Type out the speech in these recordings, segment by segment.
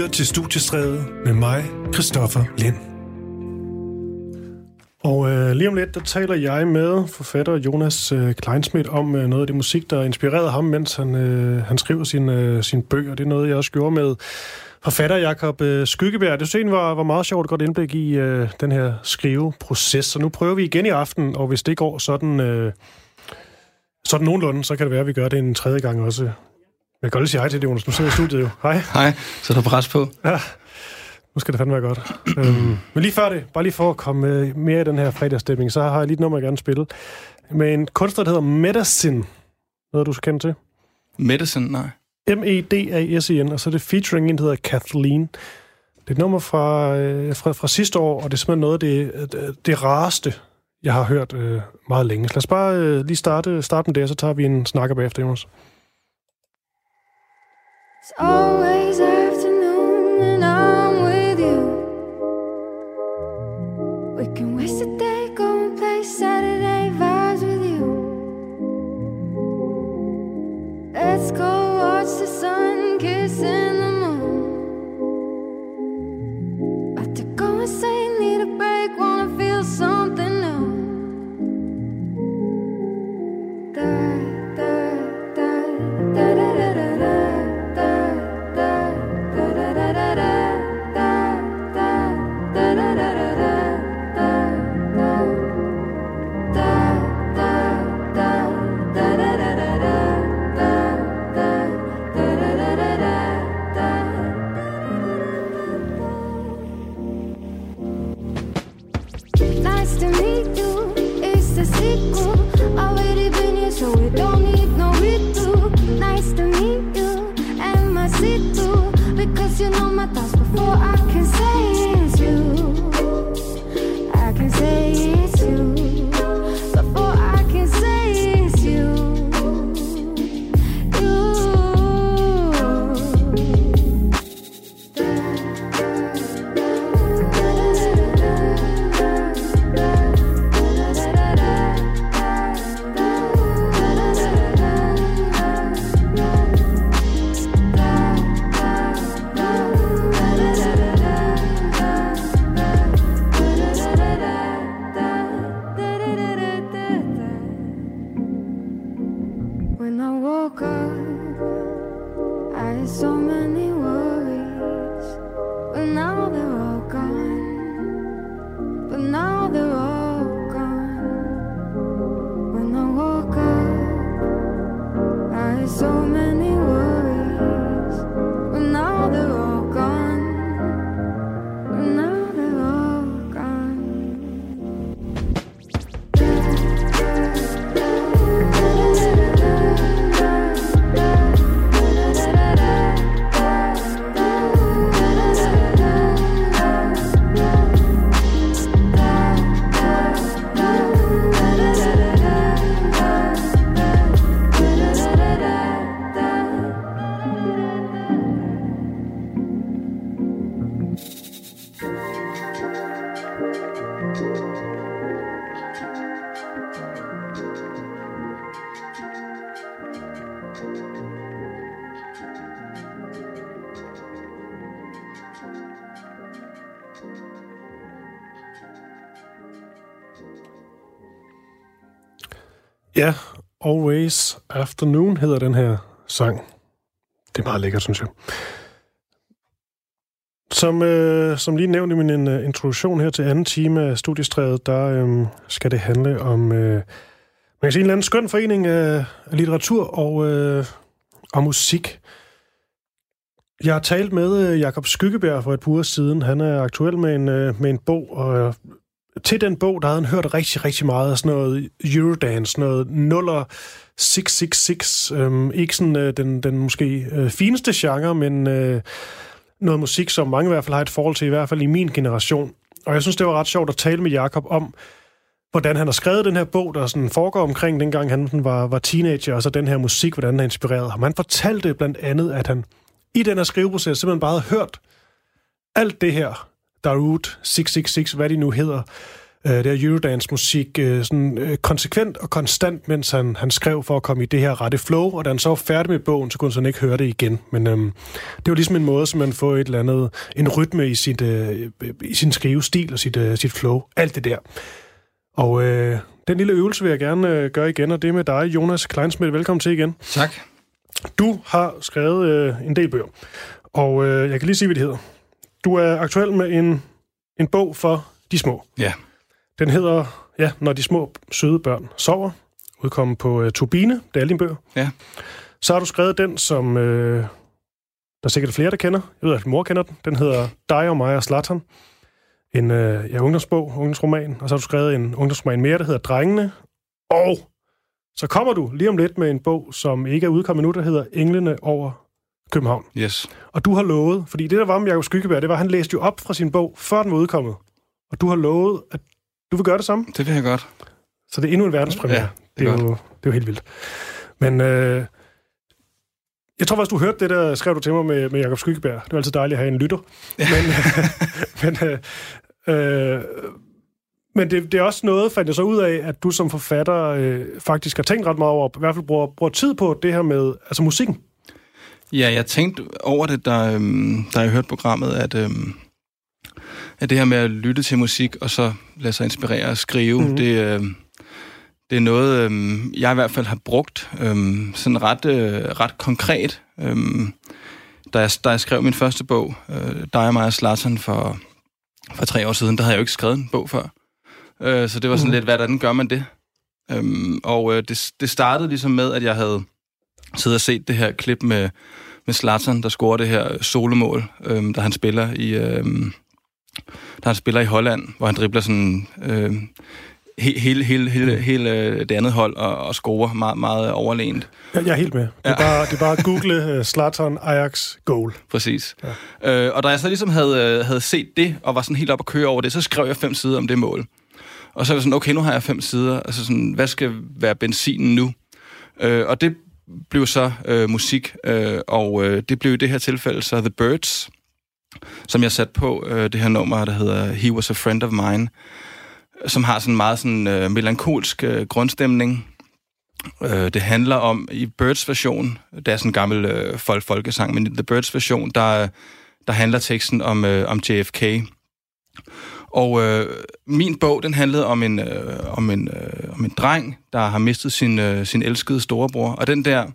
lytter til Studiestræde med mig, Christoffer Lind. Og øh, lige om lidt, der taler jeg med forfatter Jonas øh, Kleinsmith om øh, noget af det musik, der inspirerede ham, mens han, øh, han skriver sin, øh, sin bøger. Det er noget, jeg også gjorde med forfatter Jakob øh, Skyggeberg. Det synes var, var meget sjovt at godt indblik i øh, den her skriveproces. Så nu prøver vi igen i aften, og hvis det går sådan, øh, sådan nogenlunde, så kan det være, at vi gør det en tredje gang også. Jeg kan godt lige sige hej til det, Jonas. Nu sidder i studiet jo. Hej. Hej, så der pres på. Ja, nu skal det fandme være godt. øhm, men lige før det, bare lige for at komme øh, mere i den her fredagsstemning, så har jeg lige et nummer, jeg gerne spille. Med en kunstner, der hedder Medicine. Noget, du skal kende til? Medicine, nej. M-E-D-A-S-I-N, og så er det featuring en, der hedder Kathleen. Det er et nummer fra, øh, fra, fra sidste år, og det er simpelthen noget af det, det, det rareste, jeg har hørt øh, meget længe. Så lad os bare øh, lige starte, starte med det, og så tager vi en snakker bagefter, Jonas. It's always afternoon Ja, Always Afternoon hedder den her sang. Det er meget lækkert, synes jeg. Som, øh, som lige nævnt i min uh, introduktion her til anden time af studiestrædet, der øh, skal det handle om øh, man kan sige en eller anden skøn forening af, af litteratur og, øh, og musik. Jeg har talt med øh, Jakob Skyggeberg for et par uger siden. Han er aktuel med en, øh, med en bog, og til den bog, der havde han hørt rigtig, rigtig meget af sådan noget Eurodance, noget nuller 666. Øhm, ikke sådan øh, den, den måske øh, fineste genre, men øh, noget musik, som mange i hvert fald har et forhold til, i hvert fald i min generation. Og jeg synes, det var ret sjovt at tale med Jakob om, hvordan han har skrevet den her bog, der sådan foregår omkring dengang han sådan var, var teenager, og så den her musik, hvordan den har inspireret ham. Han fortalte blandt andet, at han i den her skriveproces simpelthen bare havde hørt alt det her, Darude 666, hvad de nu hedder, øh, det her Eurodance-musik øh, sådan, øh, konsekvent og konstant, mens han, han skrev for at komme i det her rette flow, og da han så var færdig med bogen, så kunne han sådan ikke høre det igen. Men øh, det var ligesom en måde, som man får et eller andet, en rytme i, sit, øh, i sin skrivestil og sit, øh, sit flow. Alt det der. Og øh, den lille øvelse vil jeg gerne øh, gøre igen, og det er med dig, Jonas Kleinsmith. Velkommen til igen. Tak. Du har skrevet øh, en del bøger, og øh, jeg kan lige sige, hvad det hedder. Du er aktuel med en, en bog for de små. Ja. Den hedder, ja, Når de små søde børn sover, udkommet på øh, Turbine, det er alle dine bøger. Ja. Så har du skrevet den, som øh, der er sikkert flere, der kender. Jeg ved, at mor kender den. Den hedder Dig og mig og Zlatan. En øh, ja, ungdomsbog, ungdomsroman. Og så har du skrevet en ungdomsroman mere, der hedder Drengene. Og så kommer du lige om lidt med en bog, som ikke er udkommet nu, der hedder Englene over København. Yes. Og du har lovet, fordi det der var med Jacob Skyggeberg, det var, at han læste jo op fra sin bog, før den var udkommet. Og du har lovet, at du vil gøre det samme. Det vil jeg godt. Så det er endnu en verdenspremiere. Ja, det, er er jo, det er jo helt vildt. Men øh, jeg tror faktisk, du hørte det, der skrev du til mig med, med Jacob Skyggeberg. Det er altid dejligt at have en lytter. Men, men, øh, øh, men det, det er også noget, fandt jeg så ud af, at du som forfatter øh, faktisk har tænkt ret meget over, i hvert fald bruger, bruger tid på det her med altså musikken. Ja, jeg tænkte over det, da, øhm, da jeg hørte programmet, at, øhm, at det her med at lytte til musik, og så lade sig inspirere og skrive, mm. det, øhm, det er noget, øhm, jeg i hvert fald har brugt øhm, sådan ret, øh, ret konkret. Øhm, da, jeg, da jeg skrev min første bog, øh, Dig og mig og Zlatan, for, for tre år siden, der havde jeg jo ikke skrevet en bog før. Øh, så det var sådan Mhm. lidt, hvordan gør man det? Øhm, og øh, det, det startede ligesom med, at jeg havde siddet og set det her klip med, med Zlatan, der scorer det her solomål, øhm, da han spiller i øhm, da han spiller i Holland, hvor han dribler sådan he, hele, hele, hele, hele øh, det andet hold og, og scorer meget, meget overlegent. Jeg, jeg er helt med. Det er, Ja. bare, det er bare at google uh, Ajax goal. Præcis. Ja. Øh, og da jeg så ligesom havde, øh, havde set det, og var sådan helt op at køre over det, så skrev jeg fem sider om det mål. Og så var jeg sådan, okay, nu har jeg fem sider. Altså sådan, hvad skal være benzinen nu? Øh, og det blev så øh, musik, øh, og øh, det blev i det her tilfælde så The Birds, som jeg satte på øh, det her nummer, der hedder He Was A Friend of Mine, som har sådan en meget sådan, øh, melankolsk øh, grundstemning. Øh, det handler om, i Birds version, der er sådan en gammel øh, folk folkesang, men i The Birds version, der, der handler teksten om, øh, om JFK. Og øh, min bog, den handlede om en, øh, om, en, øh, om en dreng, der har mistet sin, øh, sin elskede storebror. Og den der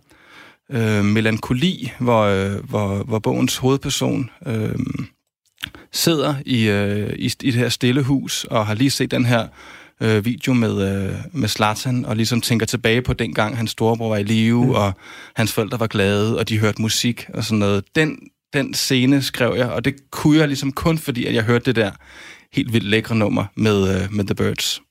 øh, melankoli, hvor, øh, hvor, hvor bogens hovedperson øh, sidder i, øh, i, i det her stille hus og har lige set den her øh, video med, øh, med Zlatan, og ligesom tænker tilbage på dengang hans storebror var i live, mm. og hans forældre var glade, og de hørte musik og sådan noget. Den, den scene skrev jeg, og det kunne jeg ligesom kun fordi, at jeg hørte det der helt vildt lækre nummer med, øh, med The Birds.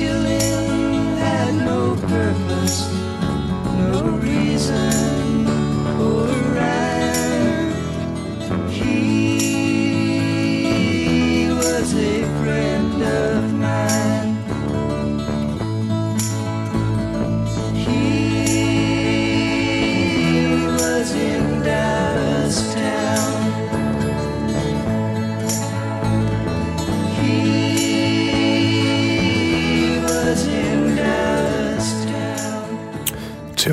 Killing had no purpose,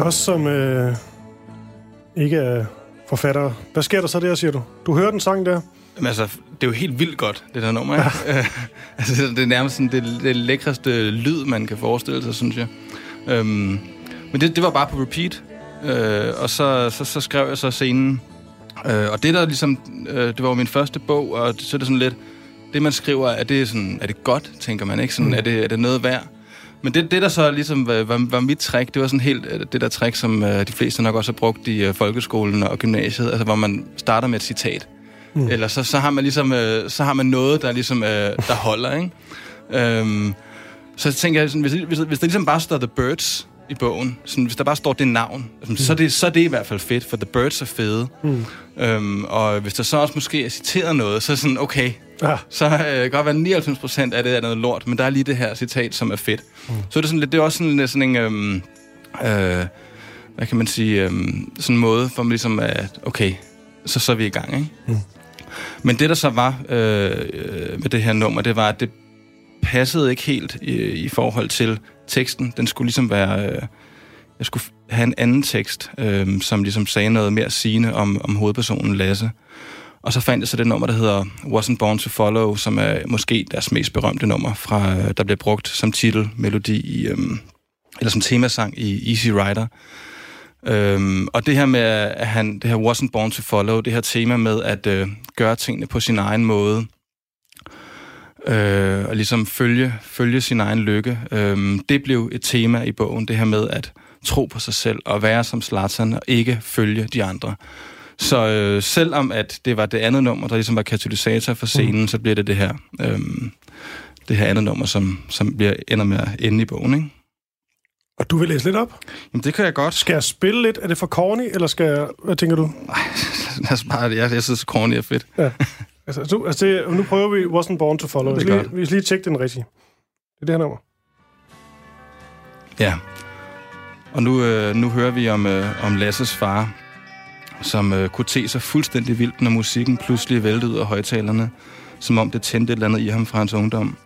os, som øh, ikke er forfattere, hvad sker der så der, siger du? Du hører den sang der? Men altså, det er jo helt vildt godt, det der nummer, ikke? Øh, altså, det er nærmest sådan det, det lækreste lyd, man kan forestille sig, synes jeg. Øhm, men det, det var bare på repeat, øh, og så, så, så skrev jeg så scenen. Øh, og det der ligesom, øh, det var jo min første bog, og så er det sådan lidt, det man skriver, er det, sådan, er det godt, tænker man, ikke? Sådan, Mm. er, det, er det noget værd? Men det, det der så ligesom var, var, mit trick, det var sådan helt øh, det der trick, som øh, de fleste nok også har brugt i øh, folkeskolen og gymnasiet, altså hvor man starter med et citat. Mm. Eller så, så har man ligesom så har man noget, der ligesom der holder, ikke? Øhm, Så tænker jeg, sådan, hvis, hvis, hvis der ligesom bare står The Birds i bogen, sådan, hvis der bare står det navn, mm. så, det, så er det i hvert fald fedt, for The Birds er fede. Mm. Øhm, og hvis der så også måske er citeret noget, så er sådan, okay, Ja. så øh, kan godt være 99 procent af det er noget lort, men der er lige det her citat, som er fedt. Mm. Så er det sådan lidt, det er også sådan, sådan en, øhm, øh, hvad kan man sige, øhm, sådan en måde for mig ligesom at, okay, så, så er vi i gang, ikke? Mm. Men det, der så var øh, øh, med det her nummer, det var, at det passede ikke helt i, i forhold til teksten. Den skulle ligesom være... Øh, jeg skulle have en anden tekst, øh, som ligesom sagde noget mere sigende om, om hovedpersonen Lasse. Og så fandt jeg så det nummer, der hedder Wasn't Born to Follow, som er måske deres mest berømte nummer, fra, øh, der bliver brugt som titelmelodi i, øhm, eller som temasang i Easy Rider. Øhm, og det her med, at han, det her wasn't born to follow, det her tema med at øh, gøre tingene på sin egen måde, øh, og ligesom følge, følge sin egen lykke, øh, det blev et tema i bogen, det her med at tro på sig selv, og være som Zlatan, og ikke følge de andre. Så øh, selvom at det var det andet nummer, der ligesom var katalysator for scenen, mm. så bliver det det her, øh, det her andet nummer, som, som bliver, ender med at ende i bogen, ikke? Og du vil læse lidt op? Jamen, det kan jeg godt. Skal jeg spille lidt? Er det for corny, eller skal jeg... Hvad tænker du? Lad os bare, jeg, jeg synes, corny er fedt. Ja. Altså, du, altså det, nu prøver vi Wasn't Born to Follow. Det er Vi skal, godt. lige, vi skal lige tjekke den rigtige. Det er det her nummer. Ja. Og nu, øh, nu hører vi om, øh, om Lasses far, som øh, kunne te sig fuldstændig vildt, når musikken pludselig væltede ud af højtalerne, som om det tændte et eller andet i ham fra hans ungdom.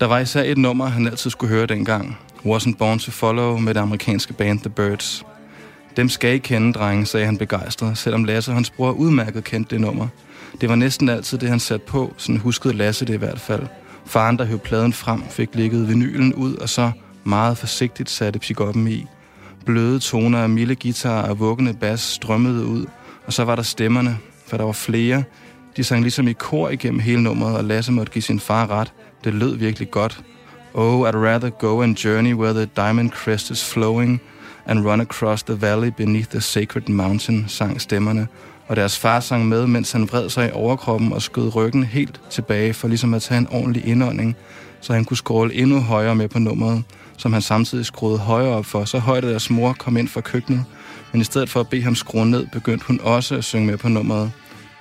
Der var især et nummer, han altid skulle høre dengang. Wasn't Born to Follow med det amerikanske band The Birds. Dem skal I kende, drenge, sagde han begejstret, selvom Lasse og hans bror udmærket kendte det nummer. Det var næsten altid det, han satte på, sådan huskede Lasse det i hvert fald. Faren, der høvde pladen frem, fik ligget vinylen ud, og så meget forsigtigt satte pikoppen i. Bløde toner af milde guitar og vuggende bas strømmede ud, og så var der stemmerne, for der var flere. De sang ligesom i kor igennem hele nummeret, og Lasse måtte give sin far ret. Det lød virkelig godt. Oh, I'd rather go and journey where the diamond crest is flowing and run across the valley beneath the sacred mountain, sang stemmerne. Og deres far sang med, mens han vred sig i overkroppen og skød ryggen helt tilbage for ligesom at tage en ordentlig indånding, så han kunne scrolle endnu højere med på nummeret, som han samtidig skruede højere op for, så højt at deres mor kom ind fra køkkenet. Men i stedet for at bede ham skrue ned, begyndte hun også at synge med på nummeret.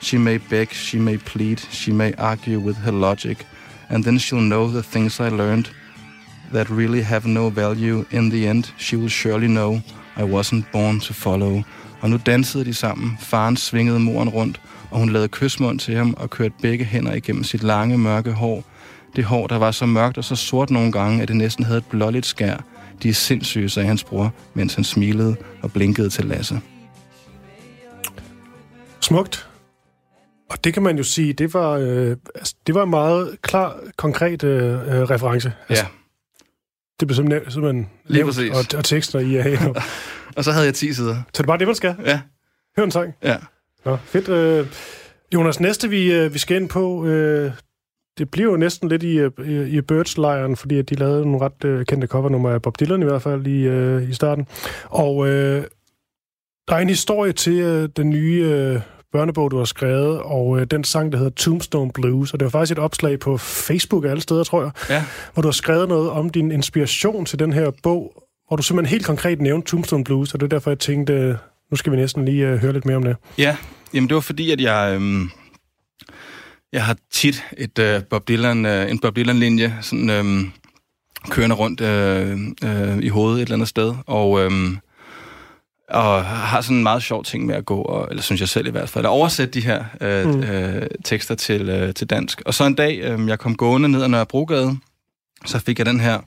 She may beg, she may plead, she may argue with her logic, and then she'll know the things I learned that really have no value in the end. She will surely know I wasn't born to follow. Og nu dansede de sammen. Faren svingede moren rundt, og hun lavede kysmund til ham og kørte begge hænder igennem sit lange, mørke hår. Det hår, der var så mørkt og så sort nogle gange, at det næsten havde et blåligt skær. De er sindssyge, sagde hans bror, mens han smilede og blinkede til Lasse. Smukt. Og det kan man jo sige, det var, øh, altså, det var en meget klar, konkret øh, øh, reference. Altså, Ja, Det blev simpelthen, simpelthen Lige nævnt, præcis. og, og tekster i er og så havde jeg 10 sider. Så det er bare det, man skal. Ja, Hør en sang. ja. Nå, fedt. Øh, Jonas, næste vi, øh, vi skal ind på, øh, det bliver jo næsten lidt i, øh, i, i Birds-lejren, fordi de lavede nogle ret øh, kendte covernummer af Bob Dylan i hvert fald i, øh, i starten. Og øh, der er en historie til øh, den nye øh, børnebog, du har skrevet, og øh, den sang, der hedder Tombstone Blues, og det var faktisk et opslag på Facebook alle steder, tror jeg, Ja, hvor du har skrevet noget om din inspiration til den her bog, hvor du simpelthen helt konkret nævnte Tombstone Blues, og det er derfor, jeg tænkte, øh, nu skal vi næsten lige øh, høre lidt mere om det. Ja, jamen det var fordi, at jeg, øhm, jeg har tit et øh, Bob Dylan, øh, en Bob Dylan-linje sådan, øhm, kørende rundt øh, øh, i hovedet et eller andet sted, og, øhm, og har sådan en meget sjov ting med at gå, og, eller synes jeg selv i hvert fald, at oversætte de her øh, Mm. mm. øh, tekster til, øh, til dansk. Og så en dag, øh, jeg kom gående ned ad Nørrebrogade, så fik jeg den her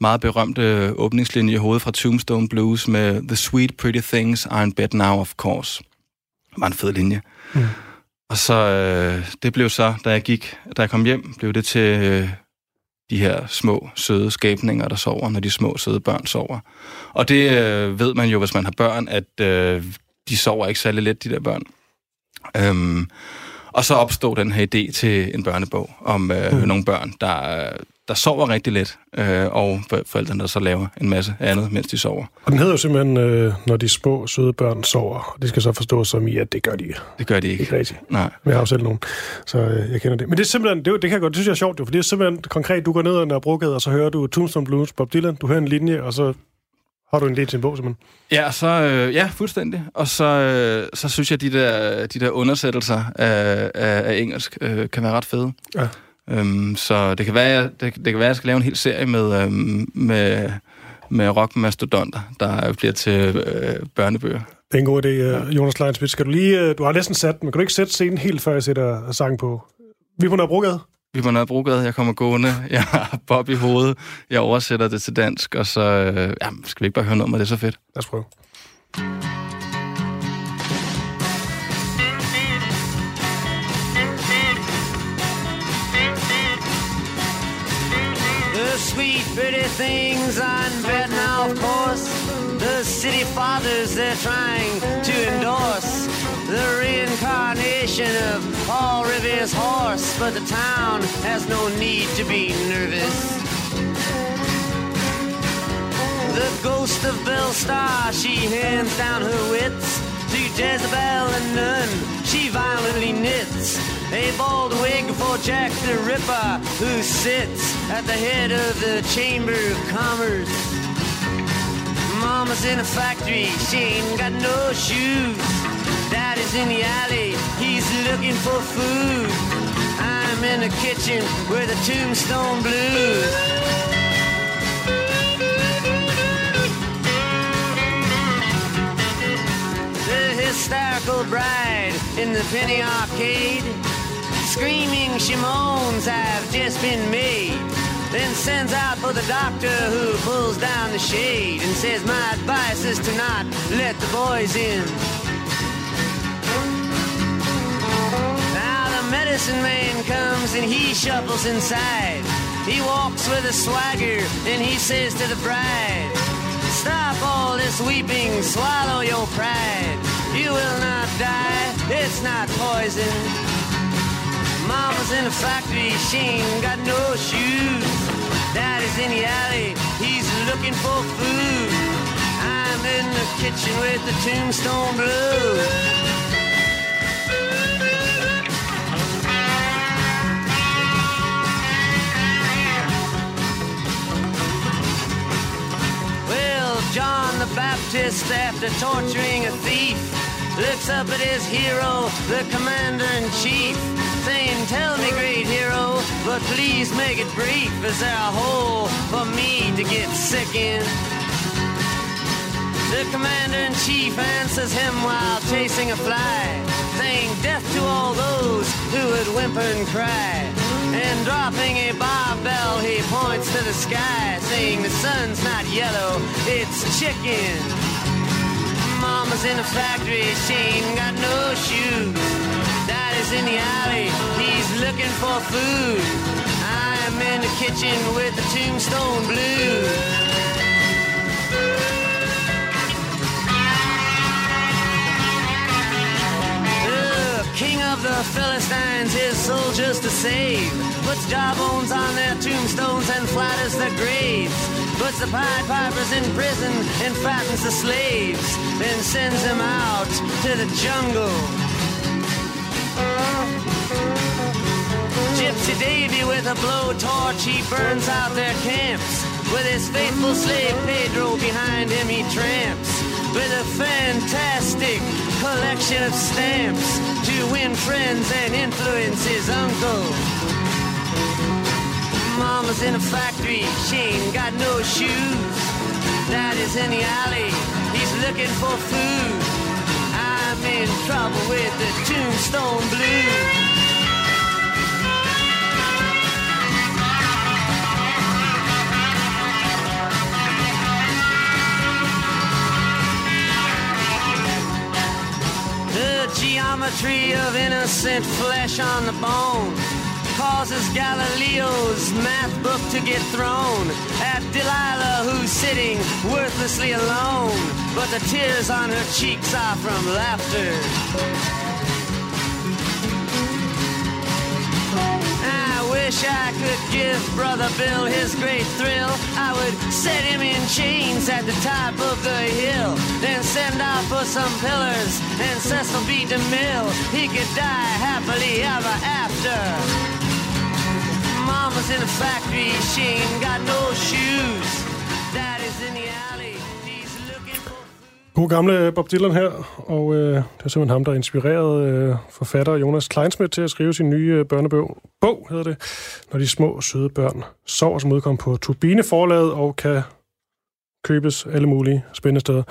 meget berømte åbningslinje i hovedet fra Tombstone Blues med The sweet pretty things are in bed now, of course. Det var en fed linje. Mm. Og så, øh, det blev så, da jeg gik, da jeg kom hjem, blev det til øh, de her små, søde skabninger, der sover, når de små, søde børn sover. Og det øh, ved man jo, hvis man har børn, at øh, de sover ikke særlig let, de der børn. Øhm, og så opstod den her idé til en børnebog om øh, Mm. nogle børn, der, der sover rigtig let, øh, og for- forældrene, der så laver en masse andet, mens de sover. Og den hedder jo simpelthen, øh, når de små, søde børn sover. Det skal så forstås som i, at det gør de Det gør de ikke. ikke rigtigt. Nej. Men jeg har jo selv nogen, så øh, jeg kender det. Men det er simpelthen, det, det kan jeg godt, det synes jeg er sjovt, jo, for det er simpelthen konkret, du går ned ad Nørrebrogade, og så hører du Tombstone Blues, Bob Dylan, du hører en linje, og så har du en del til en bog, simpelthen. Ja, så, øh, ja, fuldstændig. Og så, øh, så synes jeg, at de der, de der undersættelser af, af, af engelsk øh, kan være ret fede. Ja. Øhm, så det kan, være, jeg, det, det kan være, at jeg skal lave en hel serie med, øhm, med, med rockmastodonter, der bliver til øh, børnebøger. Det er en god idé, øh, Jonas Leinsmith. Skal du lige, øh, du har næsten sat men kan du ikke sætte scenen helt, før jeg sætter sang på? Vi på Nørrebrogade. Vi på Nørrebrogade, jeg kommer gående, jeg har Bob i hovedet, jeg oversætter det til dansk, og så øh, ja, skal vi ikke bare høre noget om, det er så fedt. Lad os prøve. Pretty things betting, of course. The city fathers they're trying to endorse. The reincarnation of Paul Revere's horse. But the town has no need to be nervous. The ghost of Belle Star, she hands down her wits to Jezebel and Nun. She violently knits a bald wig for Jack the Ripper, who sits at the head of the Chamber of Commerce. Mama's in a factory, she ain't got no shoes. Daddy's in the alley, he's looking for food. I'm in the kitchen where the tombstone blues. The hysterical bride in the penny arcade. Screaming she moans have just been made. Then sends out for the doctor who pulls down the shade and says, My advice is to not let the boys in. Now the medicine man comes and he shuffles inside. He walks with a swagger and he says to the bride, Stop all this weeping, swallow your pride. You will not die, it's not poison. Mama's in a factory, she ain't got no shoes. Daddy's in the alley, he's looking for food. I'm in the kitchen with the tombstone blues. John the Baptist, after torturing a thief, looks up at his hero, the commander in chief, Tell me, great hero, but please make it brief. Is there a hole for me to get sick in? The commander in chief answers him while chasing a fly, saying, Death to all those who would whimper and cry. And dropping a barbell, he points to the sky, saying, The sun's not yellow, it's chicken. Mama's in a factory, she ain't got no shoes. In the alley, he's looking for food. I'm in the kitchen with the tombstone blues. King of the Philistines, his soldiers to save. Puts jawbones on their tombstones and flatters their graves. Puts the Pied Pipers in prison and fattens the slaves. Then sends them out to the jungle. Gypsy Davy with a blowtorch, he burns out their camps. With his faithful slave Pedro behind him, he tramps. With a fantastic collection of stamps to win friends and influence his uncle. Mama's in a factory, she ain't got no shoes. Daddy's in the alley, he's looking for food. I'm in trouble with the tombstone blues. Geometry of innocent flesh on the bone causes Galileo's math book to get thrown at Delilah, who's sitting worthlessly alone. But the tears on her cheeks are from laughter. Wish I could give Brother Bill his great thrill. I would set him in chains at the top of the hill, then send out for some pillars and Cecil B. DeMille. He could die happily ever after. Mama's in the factory, she ain't got no shoes. Daddy's in the alley, God gamle Bob Dylan her, og øh, det er simpelthen ham, der inspirerede øh, forfatter Jonas Kleinsmith til at skrive sin nye øh, børnebog. Bog hedder det, når de små, søde børn sover, som udkom på Turbine Forlaget og kan købes alle mulige spændende steder.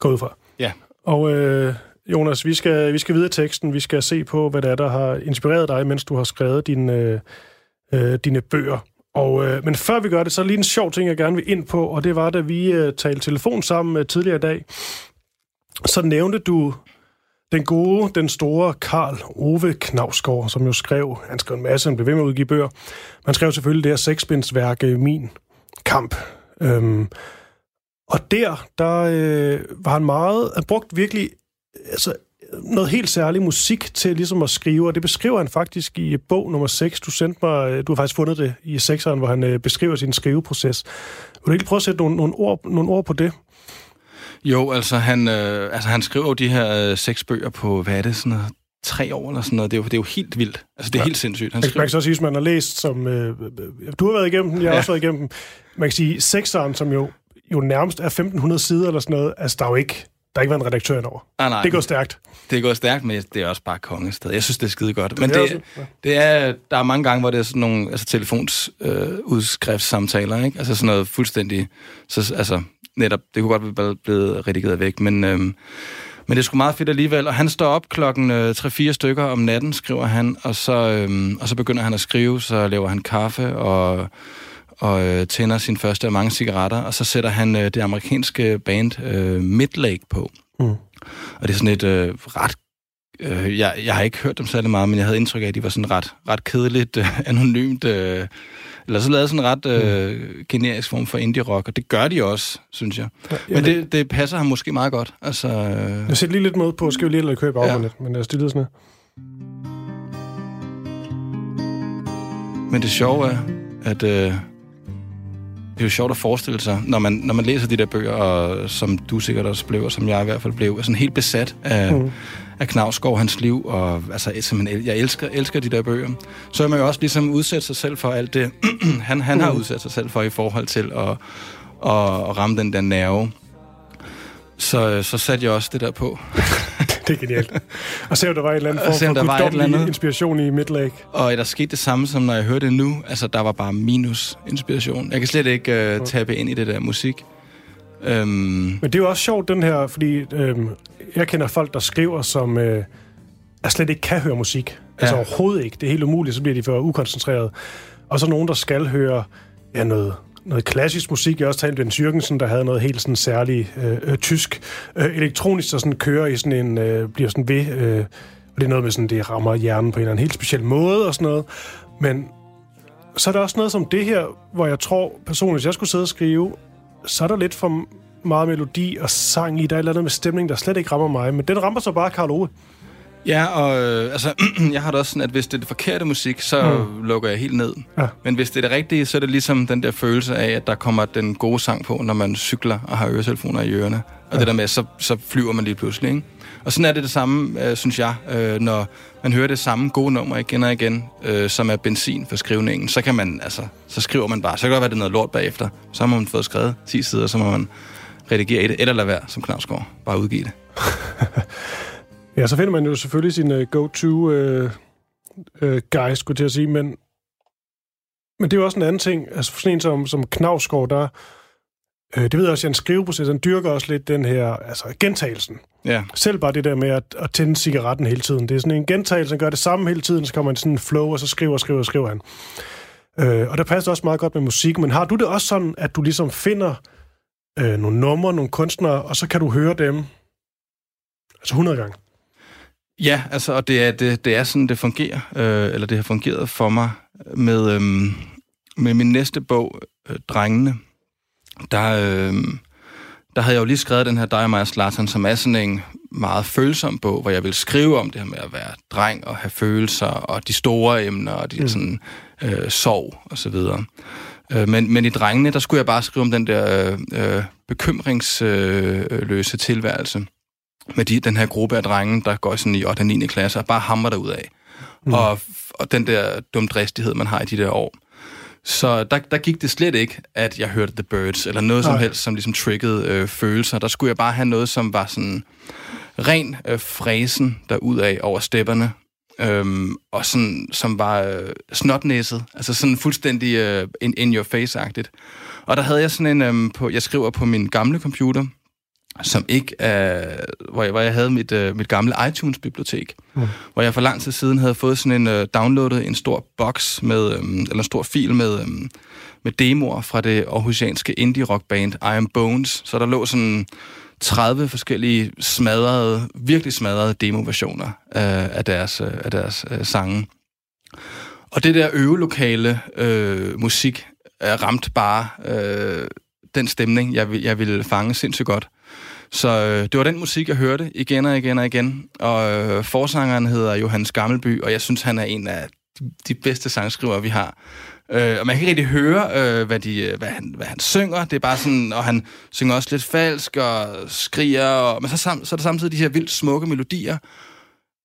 Gå ud fra. Ja. Og øh, Jonas, vi skal, vi skal videre teksten. Vi skal se på, hvad det er, der har inspireret dig, mens du har skrevet din, øh, øh, dine bøger. Og, øh, men før vi gør det, så er lige en sjov ting, jeg gerne vil ind på, og det var, da vi øh, talte telefon sammen øh, tidligere i dag, så nævnte du den gode, den store Karl Ove Knavsgaard, som jo skrev, han skrev en masse, han blev ved med at udgive bøger, man skrev selvfølgelig det her seksbindsværk, Min Kamp. Øhm, og der, der øh, var han meget, han brugte virkelig altså, noget helt særlig musik til ligesom at skrive, og det beskriver han faktisk i bog nummer 6. Du sendte mig, øh, du har faktisk fundet det i sekseren, hvor han øh, beskriver sin skriveproces. Vil du ikke prøve at sætte nogle, nogle, ord, nogle ord på det? Jo, altså han, øh, altså han skriver jo de her øh, seks bøger på, hvad er det, sådan noget, tre år eller sådan noget. Det er jo, det er jo helt vildt. Altså det er ja. helt sindssygt. Han Man skriver, kan så sige, at man har læst, som... Øh, øh, du har været igennem den, jeg har Ja. også været igennem den. Man kan sige, sekseren, som jo, jo nærmest er 1500 sider eller sådan noget, altså der er jo ikke, der har ikke været en redaktør over. nej, nej, Det går stærkt. det går stærkt, men det er også bare kongested. Jeg synes, det er skide godt. Men er det, også- ja. det er, der er mange gange, hvor det er sådan nogle altså, telefonsudskriftsamtaler, øh, ikke? Altså sådan noget fuldstændig... Så, altså, netop, det kunne godt være blevet redigeret væk, men... Øhm, men det er sgu meget fedt alligevel. Og han står op klokken øh, 3-4 stykker om natten, skriver han, og så, øhm, og så begynder han at skrive, så laver han kaffe og, og øh, tænder sin første af mange cigaretter, og så sætter han øh, det amerikanske band øh, Midlake på. Mm. Og det er sådan et øh, ret... Øh, jeg, jeg har ikke hørt dem særlig meget, men jeg havde indtryk af, at de var sådan ret, ret kedeligt, øh, anonymt... Øh, eller så lavede sådan en ret øh, generisk form for indie-rock, og det gør de også, synes jeg. Men det, det passer ham måske meget godt. Altså, øh, Jeg sætter lige lidt mod på, skal vi lige lade købe Ja. lidt, men jeg stillede sådan her. Men det sjove er, at øh, det er jo sjovt at forestille sig, når man, når man læser de der bøger, og, som du sikkert også blev, og som jeg i hvert fald blev, er sådan helt besat af, Mm. mm. af Knavsgaard, hans liv, og altså, simpelthen, jeg elsker, elsker de der bøger. Så er man jo også ligesom udsat sig selv for alt det, han, han har udsat sig selv for i forhold til at, at, at ramme den der nerve. Så, så satte jeg også det der på. Det er genialt. Og se, om der var en eller anden form for et guddommelig andet. inspiration i Midlake. Og der skete det samme, som når jeg hørte det nu. Altså, der var bare minus inspiration. Jeg kan slet ikke uh, tabe ind i det der musik. Øhm, Men det er jo også sjovt, den her, fordi øhm, jeg kender folk, der skriver, som øh, er slet ikke kan høre musik. Altså Ja. overhovedet ikke. Det er helt umuligt, så bliver de for ukoncentreret. Og så nogen, der skal høre ja, noget, noget klassisk musik. Jeg har også talt med en Jørgensen, der havde noget helt sådan særligt øh, øh, tysk øh, elektronisk, der sådan kører i sådan en, øh, bliver sådan ved, øh, og det er noget med sådan, det rammer hjernen på en eller anden helt speciel måde og sådan noget. Men så er der også noget som det her, hvor jeg tror personligt, hvis jeg skulle sidde og skrive, så er der lidt for meget melodi og sang i. Der er et eller andet med stemning, der slet ikke rammer mig. Men den rammer så bare Karl Ove ja, og øh, altså, jeg har det også sådan, at hvis det er det forkerte musik, så mm. lukker jeg helt ned. Ja. Men hvis det er det rigtige, så er det ligesom den der følelse af, at der kommer den gode sang på, når man cykler og har øretelefoner i ørerne. Og ja. det der med, så, så flyver man lige pludselig, ikke? Og sådan er det det samme, øh, synes jeg, øh, når man hører det samme gode nummer igen og igen, øh, som er benzin for skrivningen, så kan man, altså, så skriver man bare. Så kan det godt være, det er noget lort bagefter. Så har man fået skrevet 10 sider, så må man redigere i det, eller lade være, som Knavsgaard. Bare udgive det. Ja, så finder man jo selvfølgelig sin uh, go-to uh, uh, guy, skulle jeg sige. Men, men det er jo også en anden ting. Altså for sådan en som, som Knavsgaard, der... Uh, det ved jeg også, at en skriveproces, han dyrker også lidt den her, altså gentagelsen. Ja, Selv bare det der med at, at tænde cigaretten hele tiden. Det er sådan en gentagelse, han gør det samme hele tiden, så kommer han i sådan en flow, og så skriver og skriver og skriver han. Øh, og der passer også meget godt med musik, men har du det også sådan, at du ligesom finder øh, nogle numre, nogle kunstnere, og så kan du høre dem altså 100 gange? Ja, altså, og det er, det, det er sådan, det fungerer, øh, eller det har fungeret for mig med, øhm, med min næste bog, øh, Drengene. Der, øh, der havde jeg jo lige skrevet den her Dig og mig Zlatan, som er sådan en meget følsom bog, hvor jeg vil skrive om det her med at være dreng og have følelser, og de store emner, og de mm. sådan øh, sorg og så videre. Øh, men, men i drengene, der skulle jeg bare skrive om den der øh, bekymringsløse tilværelse med de, den her gruppe af drenge, der går sådan i 8. og 9. klasse, og bare hammer derud af. Mm. Og, og den der dumdristighed, man har i de der år. Så der, der gik det slet ikke, at jeg hørte The Birds, eller noget Nej. som helst, som ligesom triggede øh, følelser. Der skulle jeg bare have noget, som var sådan ren øh, fræsen derudad over stepperne, øhm, og sådan, som var øh, snotnæsset, altså sådan fuldstændig øh, in, in your face-agtigt. Og der havde jeg sådan en, øh, på, jeg skriver på min gamle computer, som ikke er, hvor jeg, hvor jeg havde mit, øh, mit gamle iTunes-bibliotek, mm. hvor jeg for lang tid siden havde fået sådan en øh, downloadet en stor box med, øh, eller en stor fil med, øh, med demoer fra det aarhusianske indie-rock-band I Am Bones. Så der lå sådan 30 forskellige smadrede, virkelig smadrede demoversioner af, af deres, øh, af deres øh, sange. Og det der øvelokale øh, musik er ramt bare øh, den stemning, jeg, jeg ville fange sindssygt godt. Så øh, det var den musik, jeg hørte igen og igen og igen. Og øh, forsangeren hedder Johannes Gammelby, og jeg synes, han er en af de bedste sangskrivere, vi har. Øh, og man kan ikke rigtig høre, øh, hvad, de, hvad, han, hvad han synger. Det er bare sådan, og han synger også lidt falsk og skriger. Og, men så, sam, så er der samtidig de her vildt smukke melodier,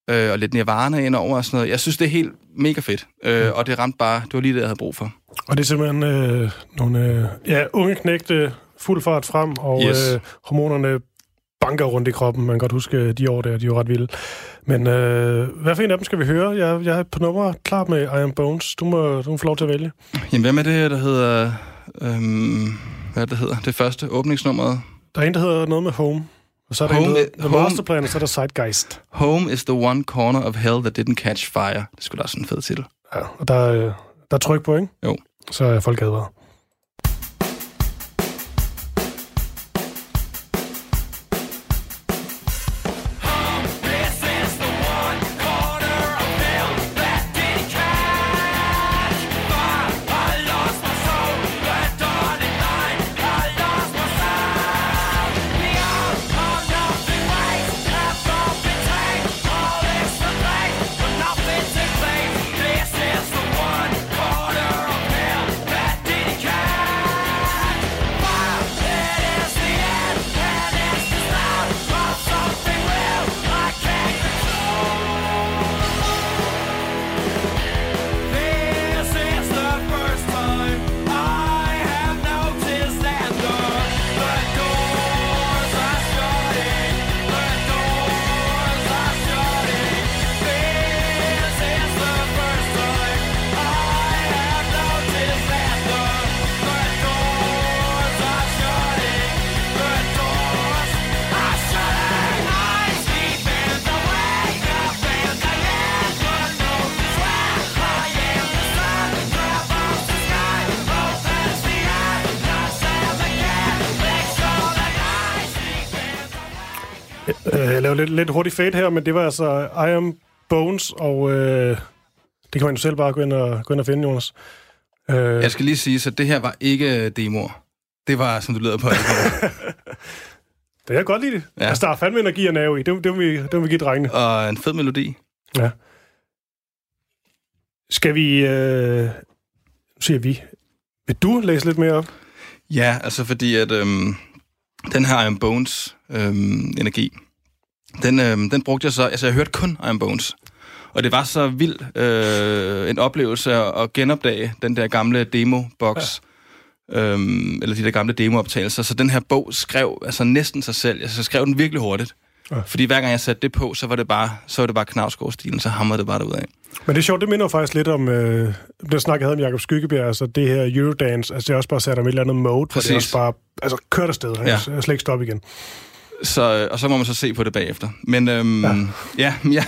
øh, og lidt nirvana ind over og sådan noget. Jeg synes, det er helt mega fedt. Øh, mm. Og det ramte bare, det var lige det, jeg havde brug for. Og det er simpelthen øh, nogle øh, ja, unge knægte fuld fart frem, og yes. øh, hormonerne banker rundt i kroppen. Man kan godt huske de år der, de er jo ret vilde. Men øh, hvad for en af dem skal vi høre? Jeg, jeg er på nummer klar med I Am Bones. Du må, du må få lov til at vælge. Jamen, hvad med det, der hedder... Øhm, hvad det hedder? Det første åbningsnummer? Der er en, der hedder noget med Home. Og så er der Home en, der The Home- Masterplan, og så er der Zeitgeist. Home is the one corner of hell that didn't catch fire. Det skulle da også en fed titel. Ja, og der, er, øh, der er tryk på, ikke? Jo. Så er folk advaret. Øh, laver lidt, lidt hurtigt fade her, men det var altså I Am Bones, og øh, det kan man jo selv bare gå ind og, gå ind og finde, Jonas. Øh, Jeg skal lige sige, så det her var ikke demoer. Det var, som du lyder på. det jeg godt lide det. Ja. Ja. Altså, der er fandme energi og nerve i. Det, det, må vi, det må vi give drengene. og en fed melodi. Ja. Skal vi... Øh, nu siger vi. Vil du læse lidt mere op? Ja, altså fordi at øhm, den her Iron Bones øhm, energi, den, øhm, den brugte jeg så, altså jeg hørte kun Iron Bones. Og det var så vild øh, en oplevelse at, genopdage den der gamle demo-box. Ja. Øhm, eller de der gamle demooptagelser. Så den her bog skrev altså næsten sig selv. Altså, jeg skrev den virkelig hurtigt. Ja. Fordi hver gang jeg satte det på, så var det bare, så var det bare Knavsgaard-stilen, så hamrede det bare derudad. Men det er sjovt, det minder faktisk lidt om øh, det snak, jeg havde med Jacob Skyggebjerg, altså det her Eurodance, altså det er også bare sat om et eller andet mode, hvor det Præcis. også bare, altså kørt afsted, ja. Ja. jeg slet ikke stoppe igen. Så, og så må man så se på det bagefter. Men øhm, ja, ja jeg,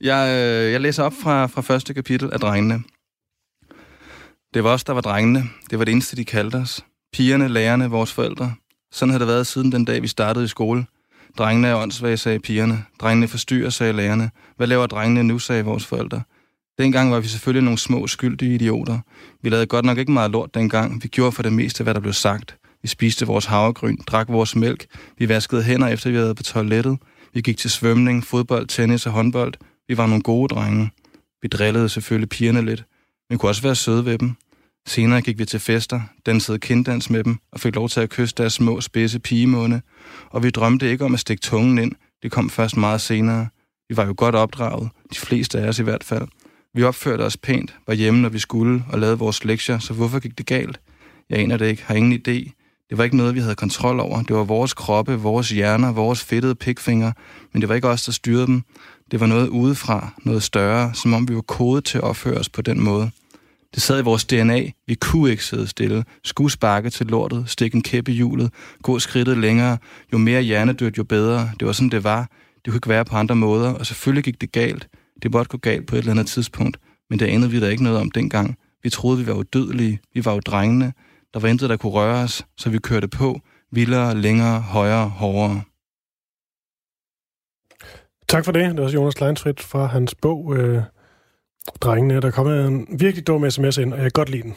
jeg, øh, jeg læser op fra, fra første kapitel af Drengene. Det var os, der var drengene. Det var det eneste, de kaldte os. Pigerne, lærerne, vores forældre. Sådan havde det været siden den dag, vi startede i skole. Drengene er åndssvage, sagde pigerne. Drengene forstyrrer, sagde lærerne. Hvad laver drengene nu, sagde vores forældre. Dengang var vi selvfølgelig nogle små skyldige idioter. Vi lavede godt nok ikke meget lort dengang. Vi gjorde for det meste, hvad der blev sagt. Vi spiste vores havregryn, drak vores mælk. Vi vaskede hænder, efter vi havde været på toilettet. Vi gik til svømning, fodbold, tennis og håndbold. Vi var nogle gode drenge. Vi drillede selvfølgelig pigerne lidt. men kunne også være søde ved dem. Senere gik vi til fester, dansede kinddans med dem og fik lov til at kysse deres små, spidse pigemunde. Og vi drømte ikke om at stikke tungen ind. Det kom først meget senere. Vi var jo godt opdraget, de fleste af os i hvert fald. Vi opførte os pænt, var hjemme, når vi skulle, og lavede vores lektier, så hvorfor gik det galt? Jeg aner det ikke, har ingen idé. Det var ikke noget, vi havde kontrol over. Det var vores kroppe, vores hjerner, vores fedtede pikfinger, men det var ikke os, der styrede dem. Det var noget udefra, noget større, som om vi var kodet til at opføre os på den måde. Det sad i vores DNA. Vi kunne ikke sidde stille. Skulle sparke til lortet, stikke en kæppe i hjulet, gå skridtet længere. Jo mere hjernedødt, jo bedre. Det var sådan, det var. Det kunne ikke være på andre måder, og selvfølgelig gik det galt. Det måtte gå galt på et eller andet tidspunkt, men det anede vi da ikke noget om dengang. Vi troede, vi var udødelige. Vi var jo drengene. Der var intet, der kunne røre os, så vi kørte på. Vildere, længere, højere, hårdere. Tak for det. Det var Jonas Leinsfridt fra hans bog øh, Drengene. Der kommer en virkelig dum sms ind, og jeg kan godt lide den.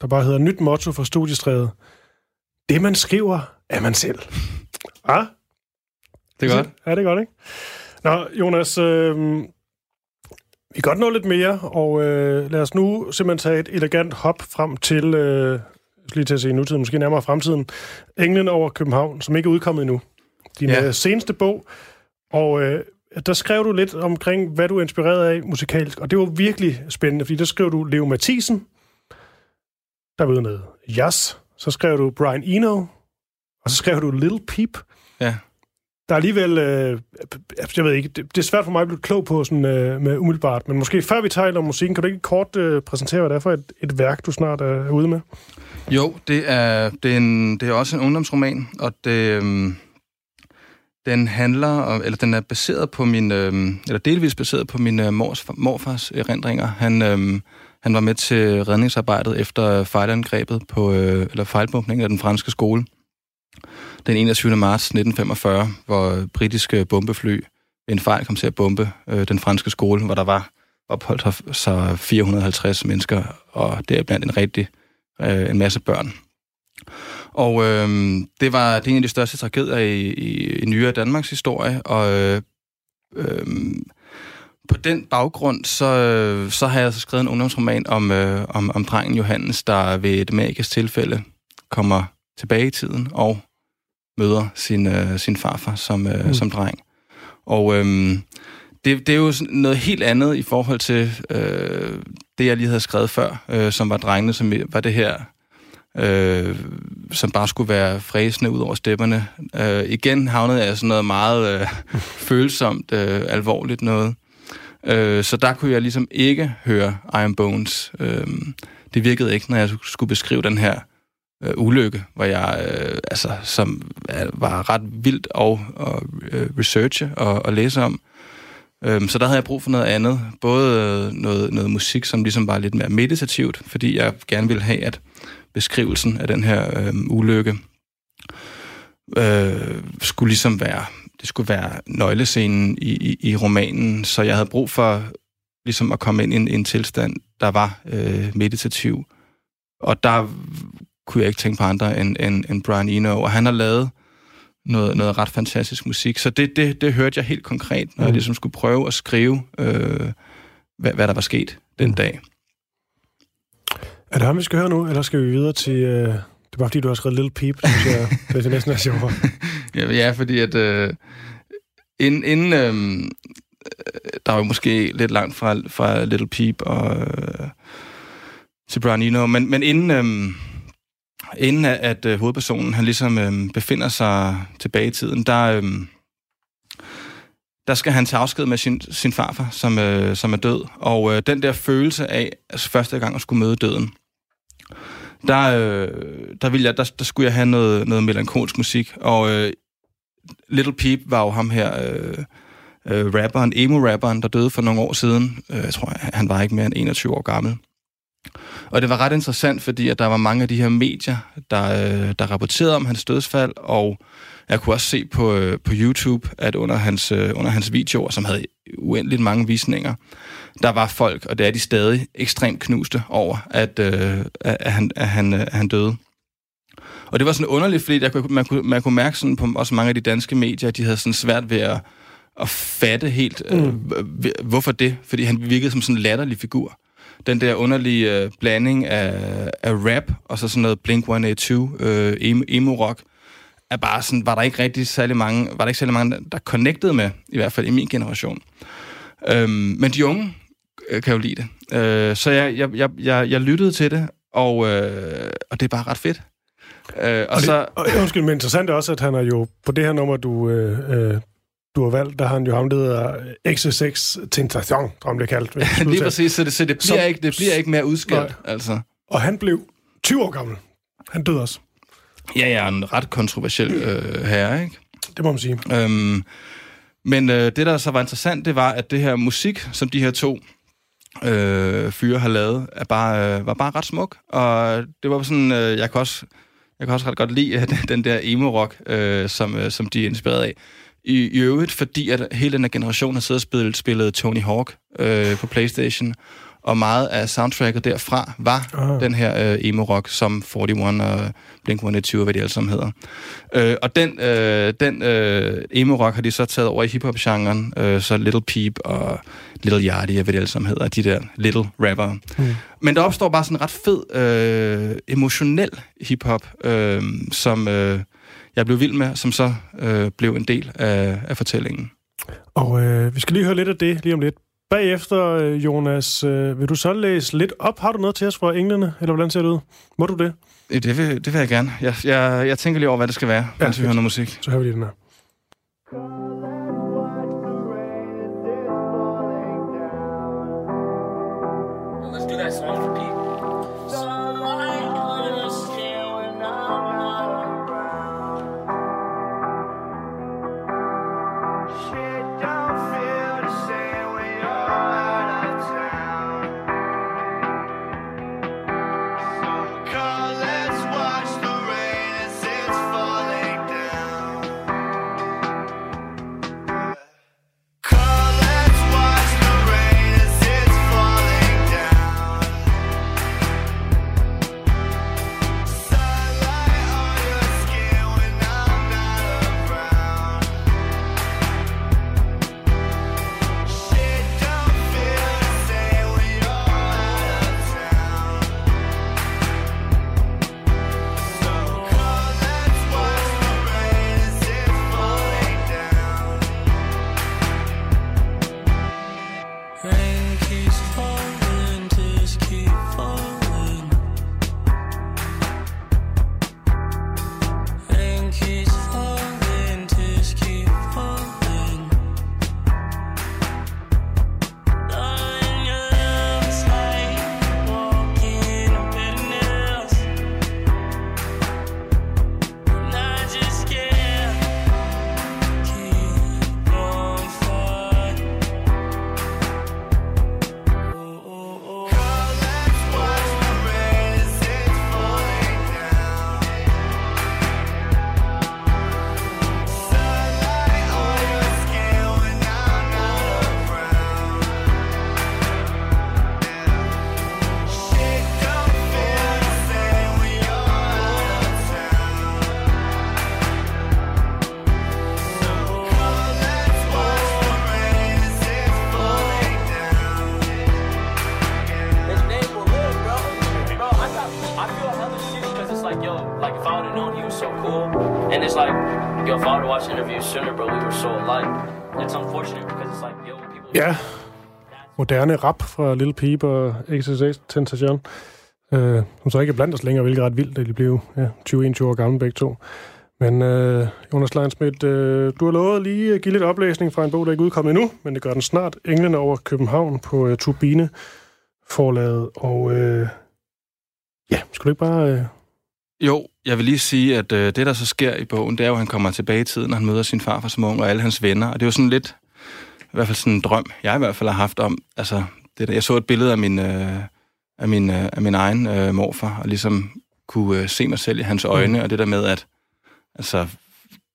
Der bare hedder Nyt motto for studiestrædet. Det, man skriver, er man selv. Ah, Det er godt. Ja, det er godt, ikke? Nå, Jonas, øh, vi kan godt nå lidt mere, og øh, lad os nu simpelthen tage et elegant hop frem til, øh, lige til at se nutiden, måske nærmere fremtiden, Englen over København, som ikke er udkommet endnu. Din Ja. øh, seneste bog, og øh, der skrev du lidt omkring, hvad du er inspireret af musikalsk, og det var virkelig spændende, fordi der skrev du Leo Mathisen, der var med Jazz, så skrev du Brian Eno, og så skrev du Little Peep, Ja. der er alligevel, øh, jeg ved ikke, det, det er svært for mig at blive klog på sådan, øh, med umiddelbart, men måske før vi taler om musikken, kan du ikke kort øh, præsentere, hvad det er for et, et værk, du snart er ude med? Jo, det er, det er, en, det er også en ungdomsroman, og det, øhm, den handler om, eller den er baseret på min, øhm, eller delvis baseret på min øh, mors, morfars erindringer. Han, øhm, han var med til redningsarbejdet efter fejlangrebet på, øh, eller fejlbumpningen af den franske skole. Den 21. marts 1945, hvor britiske bombefly ved en fejl kom til at bombe øh, den franske skole, hvor der var opholdt sig 450 mennesker, og det er blandt en rigtig øh, en masse børn. Og øh, det var det er en af de største tragedier i, i, i nyere Danmarks historie, og øh, øh, på den baggrund, så, så har jeg så skrevet en ungdomsroman om, øh, om, om drengen Johannes, der ved et magisk tilfælde kommer tilbage i tiden og møder sin, øh, sin farfar som, øh, mm. som dreng. Og øh, det, det er jo noget helt andet i forhold til øh, det, jeg lige havde skrevet før, øh, som var drengene, som var det her, øh, som bare skulle være fræsende ud over stepperne. Øh, igen havnede jeg sådan noget meget øh, følsomt, øh, alvorligt noget. Øh, så der kunne jeg ligesom ikke høre Iron Bones. Øh, det virkede ikke, når jeg skulle beskrive den her øh, ulykke, hvor jeg, øh, altså, som øh, var ret vildt og, og øh, researche og, og læse om. Øhm, så der havde jeg brug for noget andet. Både øh, noget, noget musik, som ligesom var lidt mere meditativt, fordi jeg gerne ville have, at beskrivelsen af den her øh, ulykke øh, skulle ligesom være, det skulle være nøglescenen i, i, i romanen, så jeg havde brug for ligesom at komme ind i en, en tilstand, der var øh, meditativ. Og der kunne jeg ikke tænke på andre end, end, end Brian Eno, og han har lavet noget, noget ret fantastisk musik. Så det, det, det hørte jeg helt konkret, når mm. jeg ligesom skulle prøve at skrive, øh, hvad, hvad der var sket den dag. Er det ham, vi skal høre nu, eller skal vi videre til... Øh, det er bare fordi, du har skrevet Little Peep, synes jeg, det er næsten er sjovere. Ja, ja fordi at øh, inden, inden øh, der var måske lidt langt fra, fra Little Peep og øh, til Brian Eno, men, men inden, øh, inden at, at øh, hovedpersonen han ligesom øh, befinder sig tilbage i tiden, der, øh, der skal han tage afsked med sin, sin farfar, som, øh, som er død. Og øh, den der følelse af altså, første gang at skulle møde døden, der, øh, der, ville jeg, der, der skulle jeg have noget, noget melankolsk musik. Og øh, Little Peep var jo ham her, øh, øh, rapperen, emo-rapperen, der døde for nogle år siden. Øh, jeg tror, han var ikke mere end 21 år gammel. Og det var ret interessant, fordi at der var mange af de her medier, der, øh, der rapporterede om hans dødsfald, og jeg kunne også se på, øh, på YouTube, at under hans, øh, under hans videoer, som havde uendeligt mange visninger, der var folk, og det er de stadig, ekstremt knuste over, at, øh, at, han, at, han, at han døde. Og det var sådan underligt, fordi kunne- man, kunne, man kunne mærke sådan på også mange af de danske medier, at de havde sådan svært ved at, at fatte helt, øh, hvorfor det? Fordi han virkede som sådan en latterlig figur. Den der underlige øh, blanding af, af rap, og så sådan noget Blink-182, øh, emo- emo-rock, er bare sådan, var der ikke rigtig særlig mange, var der ikke særlig mange, der connectede med, i hvert fald i min generation. Øhm, men de unge øh, kan jo lide det. Øh, så jeg, jeg, jeg, jeg, jeg lyttede til det, og, øh, og det er bare ret fedt. Øh, og, Og, så, det, og undskyld, men interessant er også, at han er jo på det her nummer, du, øh, øh, du har valgt, der har han jo ham, der hedder XSX Tentation, tror jeg, det kaldt. lige præcis, så det, så det, bliver, Som- ikke, det bliver ikke mere udskilt. Nej. Altså. Og han blev 20 år gammel. Han døde også. Ja, er en ret kontroversiel øh, herre, ikke? Det må man sige. Øhm, men øh, det, der så var interessant, det var, at det her musik, som de her to øh, fyre har lavet, er bare, øh, var bare ret smuk. Og det var sådan, øh, jeg kan også, jeg kan også ret godt lide øh, den der emo-rock, øh, som, øh, som de er inspireret af. I, I øvrigt, fordi at hele den her generation har siddet og spillet, spillet Tony Hawk øh, på Playstation, og meget af soundtracket derfra var ah. den her øh, emo-rock, som 41 og Blink-182, hvad de alle sammen hedder. Øh, og den, øh, den øh, emo-rock har de så taget over i hip-hop-genren, øh, så Little Peep og Little Yachty, hvad de alle sammen hedder, de der little rapper. Mm. Men der opstår bare sådan en ret fed, øh, emotionel hip-hop, øh, som øh, jeg blev vild med, som så øh, blev en del af, af fortællingen. Og øh, vi skal lige høre lidt af det lige om lidt. Bagefter, øh, Jonas, øh, vil du så læse lidt op? Har du noget til os fra englene, eller hvordan ser det ud? Må du det? Det vil, det vil jeg gerne. Jeg, jeg, jeg tænker lige over, hvad det skal være, Ja, mens vi hører noget musik. Så hører vi lige den her. Moderne rap fra Lille Peep og XSX Tentation. Øh, som så ikke er blandt os længere, hvilket er ret vildt, at de blev ja, 20-21 år gamle begge to. Men øh, Jonas Leinsmidt, øh, du har lovet lige at give lidt oplæsning fra en bog, der ikke er udkommet endnu, men det gør den snart. Englene over København på øh, Turbine forlaget. Og øh, ja, skulle du ikke bare... Øh, Jo, jeg vil lige sige, at øh, det, der så sker i bogen, det er jo, at han kommer tilbage i tiden, og han møder sin farfar som ung og alle hans venner. Og det er jo sådan lidt, i hvert fald sådan en drøm, jeg i hvert fald har haft om, altså, det der, jeg så et billede af min, øh, af min, øh, af min egen øh, morfar, og ligesom kunne øh, se mig selv i hans øjne, mm. og det der med, at altså,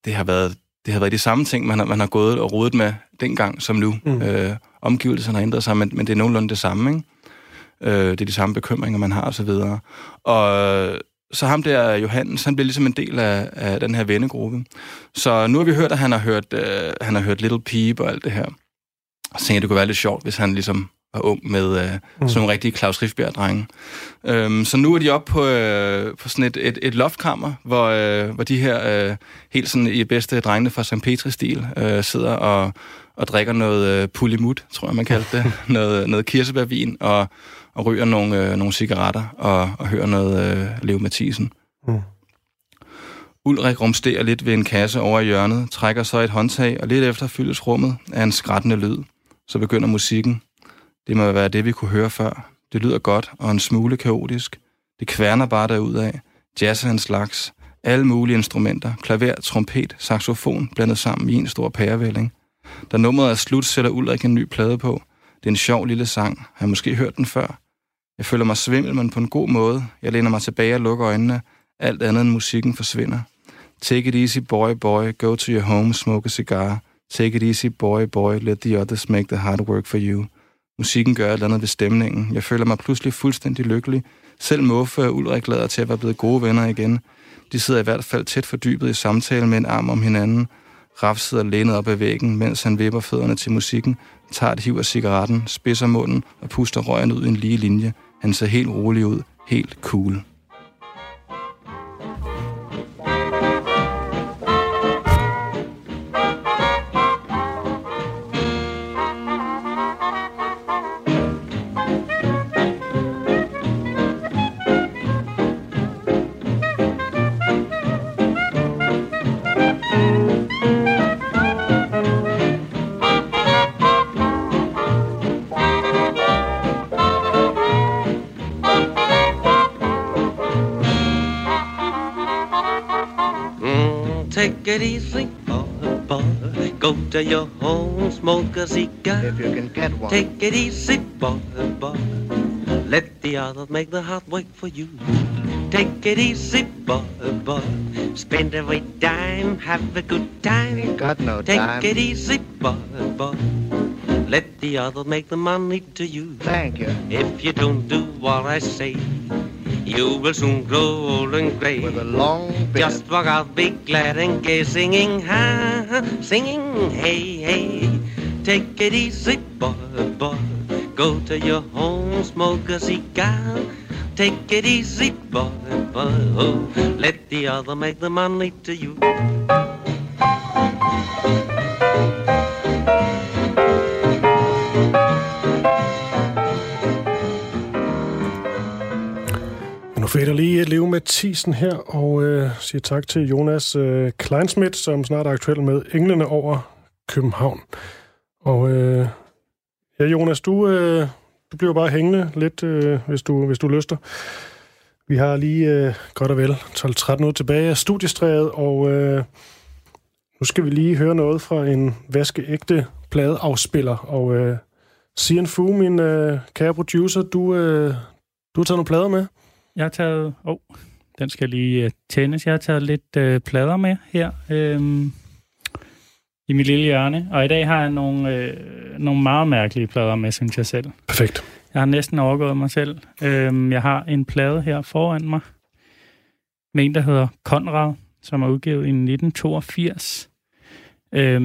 det har været det har været de samme ting, man har, man har gået og rodet med dengang som nu. Mm. Øh, omgivelserne har ændret sig, men, men det er nogenlunde det samme, ikke? Øh, det er de samme bekymringer, man har, og så videre. Og så ham der, Johannes, han bliver ligesom en del af, af den her vennegruppe. Så nu har vi hørt, at han har hørt, øh, han har hørt Little Peep og alt det her. Så tænkte jeg, det kunne være lidt sjovt, hvis han ligesom var ung med øh, sådan nogle rigtige Claus Riffbjerg-drenge. Øhm, så nu er de oppe på, øh, på sådan et, et, et loftkammer, hvor, øh, hvor de her øh, helt sådan i bedste drengene fra St. Petri-stil øh, sidder og, og drikker noget øh, pulimut, tror jeg man kaldte det, noget, noget kirsebærvin og, og ryger nogle, øh, nogle cigaretter og, og hører noget øh, Leo Mathisen. Mm. Ulrik rumsterer lidt ved en kasse over i hjørnet, trækker så et håndtag, og lidt efter fyldes rummet af en skrættende lyd. Så begynder musikken. Det må være det, vi kunne høre før. Det lyder godt og en smule kaotisk. Det kværner bare derudad. Jazz af en slags. Alle mulige instrumenter. Klaver, trompet, saxofon blandet sammen i en stor pærevælling. Da nummeret er slut, sætter Ulrik en ny plade på. Det er en sjov lille sang. Jeg har måske hørt den før. Jeg føler mig svimmel, men på en god måde. Jeg læner mig tilbage og lukker øjnene. Alt andet end musikken forsvinder. Take it easy, boy, boy. Go to your home, smoke a cigar. Take it easy, boy, boy. Let the others make the hard work for you. Musikken gør et eller andet ved stemningen. Jeg føler mig pludselig fuldstændig lykkelig. Selv Muffe og Ulrik lader til at være blevet gode venner igen. De sidder i hvert fald tæt fordybet i samtale med en arm om hinanden. Raf sidder lænet op ad væggen, mens han vipper fødderne til musikken, tager et hiv af cigaretten, spidser munden og puster røgen ud i en lige linje. Han ser helt rolig ud, helt cool. Take it easy, boy, boy. Go to your home, smoke a cigar. If you can get one. Take it easy, boy, boy. Let the others make the hard work for you. Take it easy, boy, boy. Spend every dime, have a good time. Ain't got no Take time. it easy, boy, boy. Let the others make the money to you. Thank you. If you don't do what I say, you will soon grow old and gray. With a long beard. Just walk out, be glad and gay, singing, ha, ha, singing, hey, hey. Take it easy, boy, boy. Go to your home, smoke a cigar. Take it easy, boy, boy. Oh, let the other make the money to you. Nu fader lige Leo Mathisen her, og øh, siger tak til Jonas øh, Kleinsmith, som snart er aktuel med Englene over København. Og øh, ja, Jonas, du, øh, du bliver bare hængende lidt, øh, hvis, du, hvis du lyster. Vi har lige øh, godt og vel 12-13 uger tilbage af studiestræet, og øh, nu skal vi lige høre noget fra en vaskeægte pladeafspiller. Og øh, Sian Fu, min øh, kære producer, du, øh, du har taget nogle plader med. Jeg har taget... Åh, oh, den skal lige uh, tændes. Jeg har taget lidt uh, plader med her øhm, i mit lille hjørne. Og i dag har jeg nogle, øh, nogle meget mærkelige plader med, synes jeg selv. Perfekt. Jeg har næsten overgået mig selv. Øhm, jeg har en plade her foran mig med en, der hedder Konrad, som er udgivet i 1982. Øhm,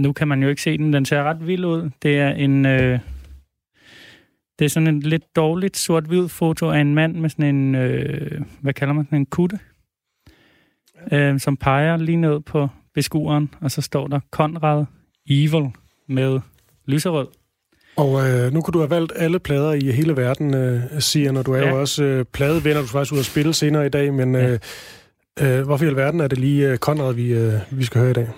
nu kan man jo ikke se den. Den ser ret vild ud. Det er en... Øh, det er sådan en lidt dårligt sort-hvid foto af en mand med sådan en, øh, hvad kalder man sådan en kutte, øh, som peger lige ned på beskueren, og så står der Konrad Evil med lyserød. Og øh, nu kan du have valgt alle plader i hele verden, øh, siger, når du er ja. Ja. jo også øh, pladevenner, du skal faktisk ud og spille senere i dag, men øh, øh, hvorfor i alverden er det lige øh, Konrad, vi, øh, vi skal høre i dag?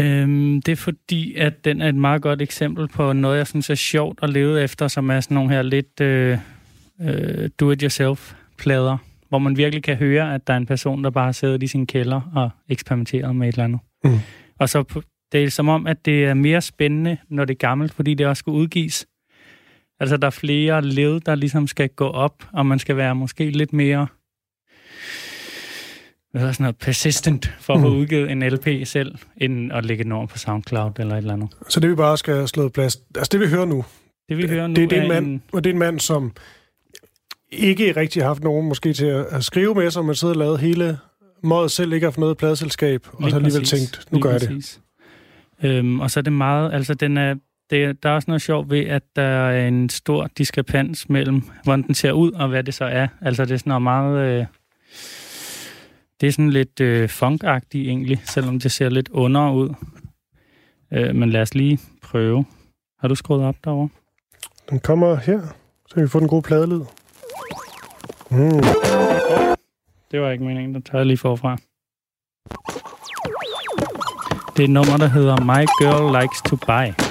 Øhm, det er fordi, at den er et meget godt eksempel på noget, jeg synes er sjovt at leve efter, som er sådan nogle her lidt øh, øh, do-it-yourself-plader, hvor man virkelig kan høre, at der er en person, der bare har siddet i sin kælder og eksperimenteret med et eller andet. Mm. Og så det er som om, at det er mere spændende, når det er gammelt, fordi det også skal udgives. Altså, der er flere led, der ligesom skal gå op, og man skal være måske lidt mere hvad hedder sådan noget, persistent for at få Mm. udgivet en LP selv, end at lægge den over på SoundCloud eller et eller andet. Så det vi bare skal slå plads, altså det vi hører nu, Det vi hører nu det, det er en er mand, og det er en mand, som ikke rigtig har haft nogen måske til at, at skrive med, som man sidder og lavet hele måde selv ikke har haft noget pladselskab, og Lige så alligevel præcis. tænkt, nu gør jeg det. Øhm, og så er det meget, altså den er, det, der er også noget sjovt ved, at der er en stor diskrepans mellem, hvordan den ser ud, og hvad det så er. Altså, det er sådan noget meget... Øh, det er sådan lidt øh, funkagtigt egentlig, selvom det ser lidt under ud. Øh, men lad os lige prøve. Har du skruet op derovre? Den kommer her, så kan vi få den gode pladelyd. Mm. Det var ikke meningen, der tager jeg lige forfra. Det er et nummer, der hedder My Girl Likes to Buy.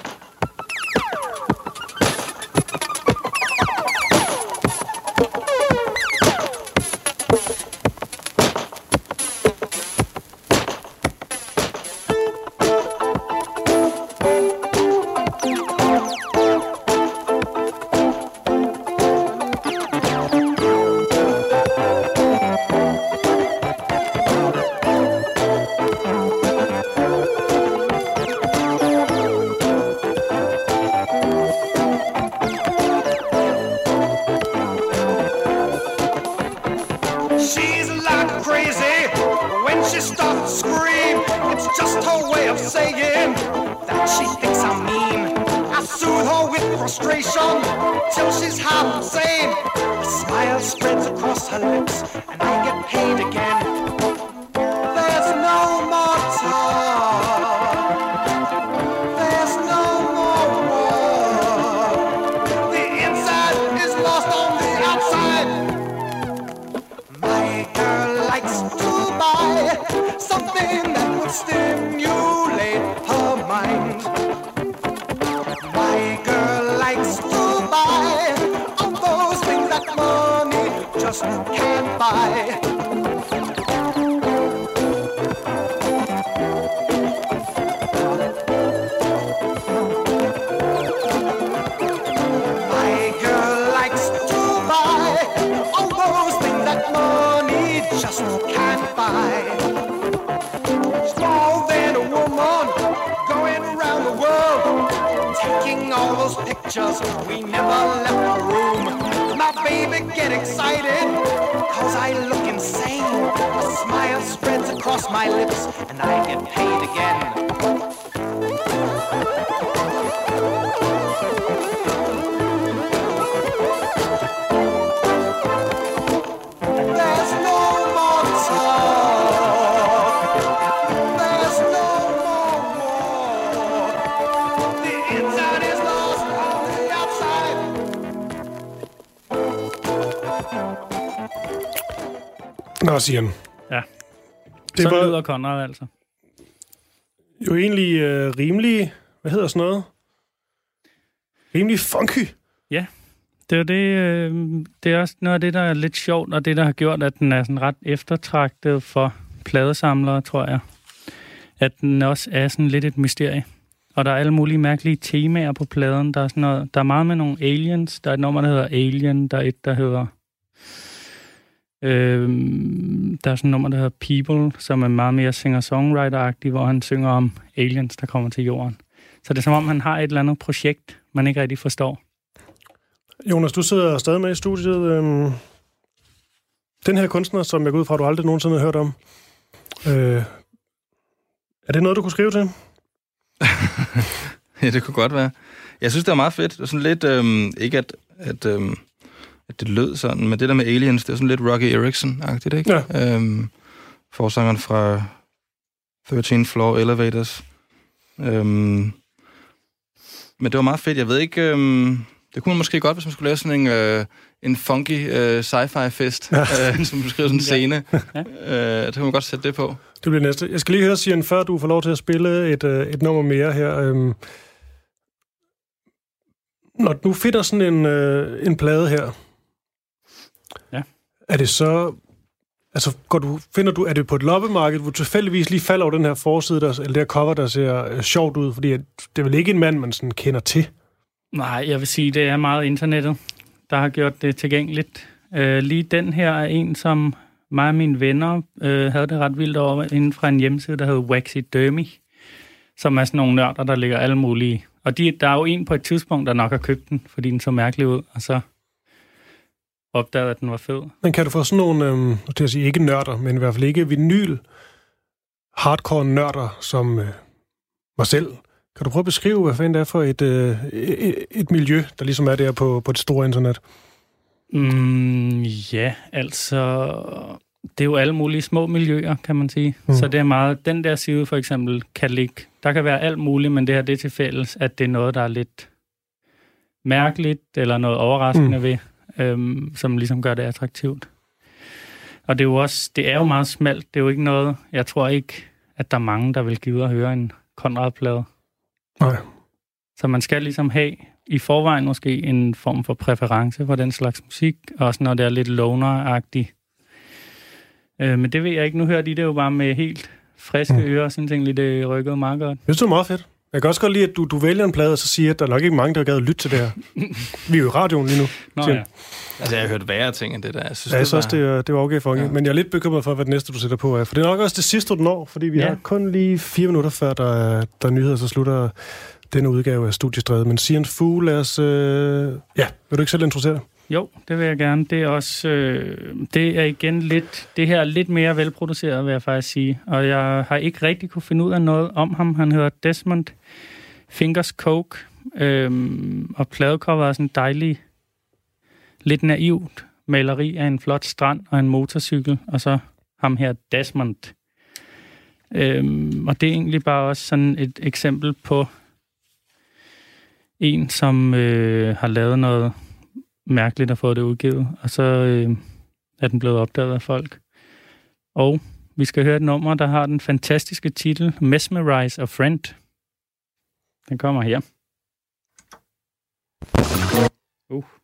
Can't buy. My girl likes to buy all those things that money just can't buy. More than a woman going around the world, taking all those pictures. We never left the room. My baby get excited, cause I look insane. A smile spreads across my lips, and I get paid again. Nå, siger han. Ja. Det Sådan var lyder Conrad altså. jo egentlig øh, rimelig... Hvad hedder sådan noget? Rimelig funky. Det er, det, øh, det er også noget af det, der er lidt sjovt, og det, der har gjort, at den er sådan ret eftertragtet for pladesamlere, tror jeg. At den også er sådan lidt et mysterie. Og der er alle mulige mærkelige temaer på pladen. Der er, sådan noget, der er meget med nogle aliens. Der er et nummer, der hedder Alien. Der er et, der hedder... Øh, der er sådan et nummer, der hedder People, som er meget mere singer-songwriter-agtig, hvor han synger om aliens, der kommer til jorden. Så det er som om, han har et eller andet projekt, man ikke rigtig forstår. Jonas, du sidder stadig med i studiet. Øhm, den her kunstner, som jeg går ud fra, du aldrig nogensinde har hørt om. Øh, er det noget, du kunne skrive til? Ja, det kunne godt være. Jeg synes, det var meget fedt. Det var sådan lidt, øhm, ikke at, at, øhm, at det lød sådan, men det der med Aliens, det er sådan lidt Rocky Erickson-agtigt, ikke? Ja. Øhm, forsangeren fra 13 Floor Elevators. Øhm, men det var meget fedt. Jeg ved ikke, øhm, det kunne man måske godt, hvis man skulle lave sådan en, øh, en funky øh, sci-fi fest, ja. øh, som beskriver sådan en scene. Ja. Øh, det kunne man godt sætte det på. Det bliver næste. Jeg skal lige høre, Sian, før du får lov til at spille et, øh, et nummer mere her. Øhm, når du finder sådan en, øh, en plade her, Ja er det så... Altså, går du, finder du, er det på et loppemarked, hvor du tilfældigvis lige falder over den her forside, der, eller det her cover, der ser øh, sjovt ud? Fordi at, det er vel ikke en mand, man sådan kender til? Nej, jeg vil sige, det er meget internettet, der har gjort det tilgængeligt. Øh, lige den her er en, som mig og mine venner øh, havde det ret vildt over inden fra en hjemmeside, der hedder Waxy Dermy, som er sådan nogle nørder, der ligger alle mulige. Og de, der er jo en på et tidspunkt, der nok har købt den, fordi den så mærkelig ud, og så opdagede, at den var fed. Men kan du få sådan nogle, nu til at sige ikke nørder, men i hvert fald ikke vinyl, hardcore nørder, som øh, mig selv, Kan du prøve at beskrive, hvad fanden det er for et, øh, et, et miljø, der ligesom er der på, på det store internet? Mm, ja, altså... Det er jo alle mulige små miljøer, kan man sige. Mm. Så det er meget... Den der side for eksempel kan ligge... Der kan være alt muligt, men det her det er til fælles, at det er noget, der er lidt mærkeligt, eller noget overraskende mm. ved, øhm, som ligesom gør det attraktivt. Og det er jo også... Det er jo meget smalt. Det er jo ikke noget... Jeg tror ikke, at der er mange, der vil give ud høre en Conrad-plade. Nej. Så man skal ligesom have i forvejen måske en form for præference for den slags musik, også når det er lidt loner-agtigt. Øh, men det ved jeg ikke. Nu hørte I det jo bare med helt friske Mm. ører, og synes egentlig, det rykkede meget godt. Jeg synes, det er meget fedt. Jeg kan også godt lide, at du, du vælger en plade, og så siger, at der er nok ikke mange, der har gad at lytte til det her. Vi er jo i radioen lige nu. Nå Siger- ja. Altså, jeg har hørt værre ting end det der. Jeg synes, Ja, jeg det synes også, var... det, er- det var okay for ja. Men jeg er lidt bekymret for, hvad det næste, du sætter på er. For det er nok også det sidste, du når, fordi vi ja. Har kun lige fire minutter, før der er, der er nyheder, så slutter denne udgave af Studiestræde. Men Sian Fu, lad os... Øh... Ja, vil du ikke selv introducere dig? Jo, det vil jeg gerne. Det er også, øh, det er igen lidt, det her er lidt mere velproduceret, vil jeg faktisk sige. Og jeg har ikke rigtig kunne finde ud af noget om ham. Han hedder Desmond Fingers Coke. øh, og pladecoveret er sådan dejlig, lidt naivt maleri af en flot strand og en motorcykel. Og så ham her, Desmond. Øhm, og det er egentlig bare også sådan et eksempel på en, som øh, har lavet noget mærkeligt at få det udgivet, og så øh, er den blevet opdaget af folk. Og vi skal høre et nummer, der har den fantastiske titel Mesmerize a Friend. Den kommer her. Uh.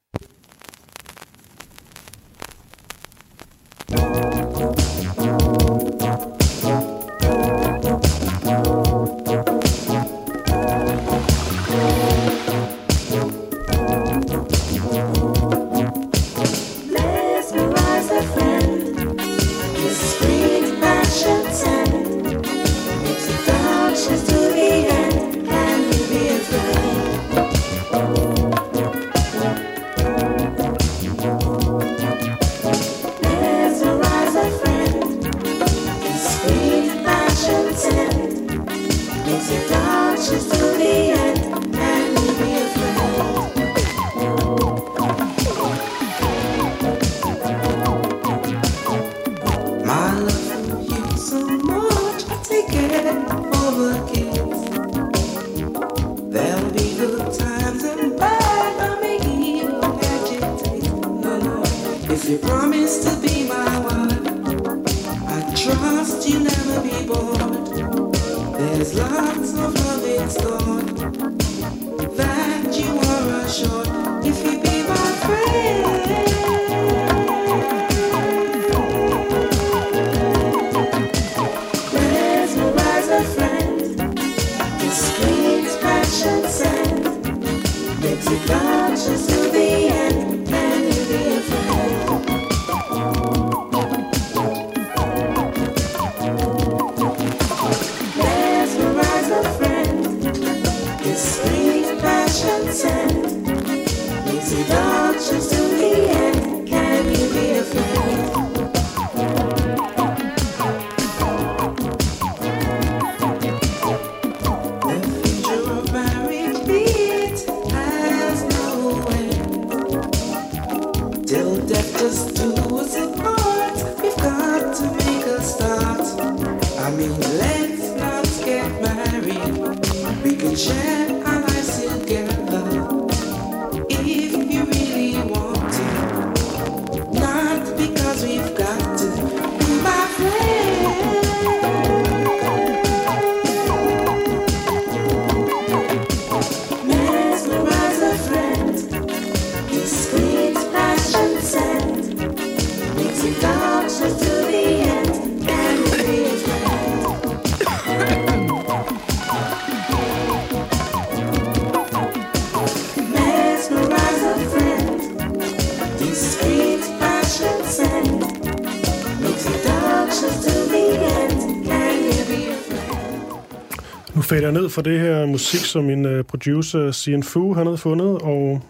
Jeg ned for det her musik, som min uh, producer, Sian Fu, han havde fundet, og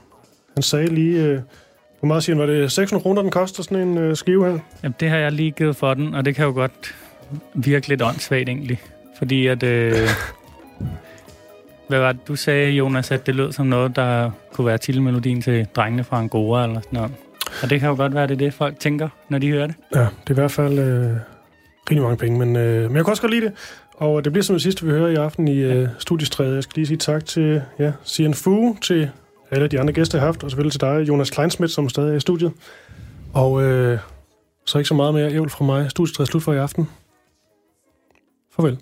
han sagde lige... Uh, hvor meget siger han? Var det 600 kroner, den koster, sådan en uh, skive her? Jamen, det har jeg lige givet for den, og det kan jo godt virke lidt åndssvagt egentlig. Fordi at... Øh, Hvad var det, du sagde, Jonas, at det lød som noget, der kunne være titelmelodien til Drengene fra Angora eller sådan noget. Og det kan jo godt være, det er det, folk tænker, når de hører det. Ja, det er i hvert fald øh, rigtig mange penge, men, øh, men jeg kan også godt lide det. Og det bliver som det sidste, vi hører i aften i øh, studiestrædet. Jeg skal lige sige tak til ja, Sian Fu, til alle de andre gæster, jeg har haft, og selvfølgelig til dig, Jonas Kleinsmith, som stadig er i studiet. Og øh, så ikke så meget mere ævl fra mig. Studiestrædet er slut for i aften. Farvel.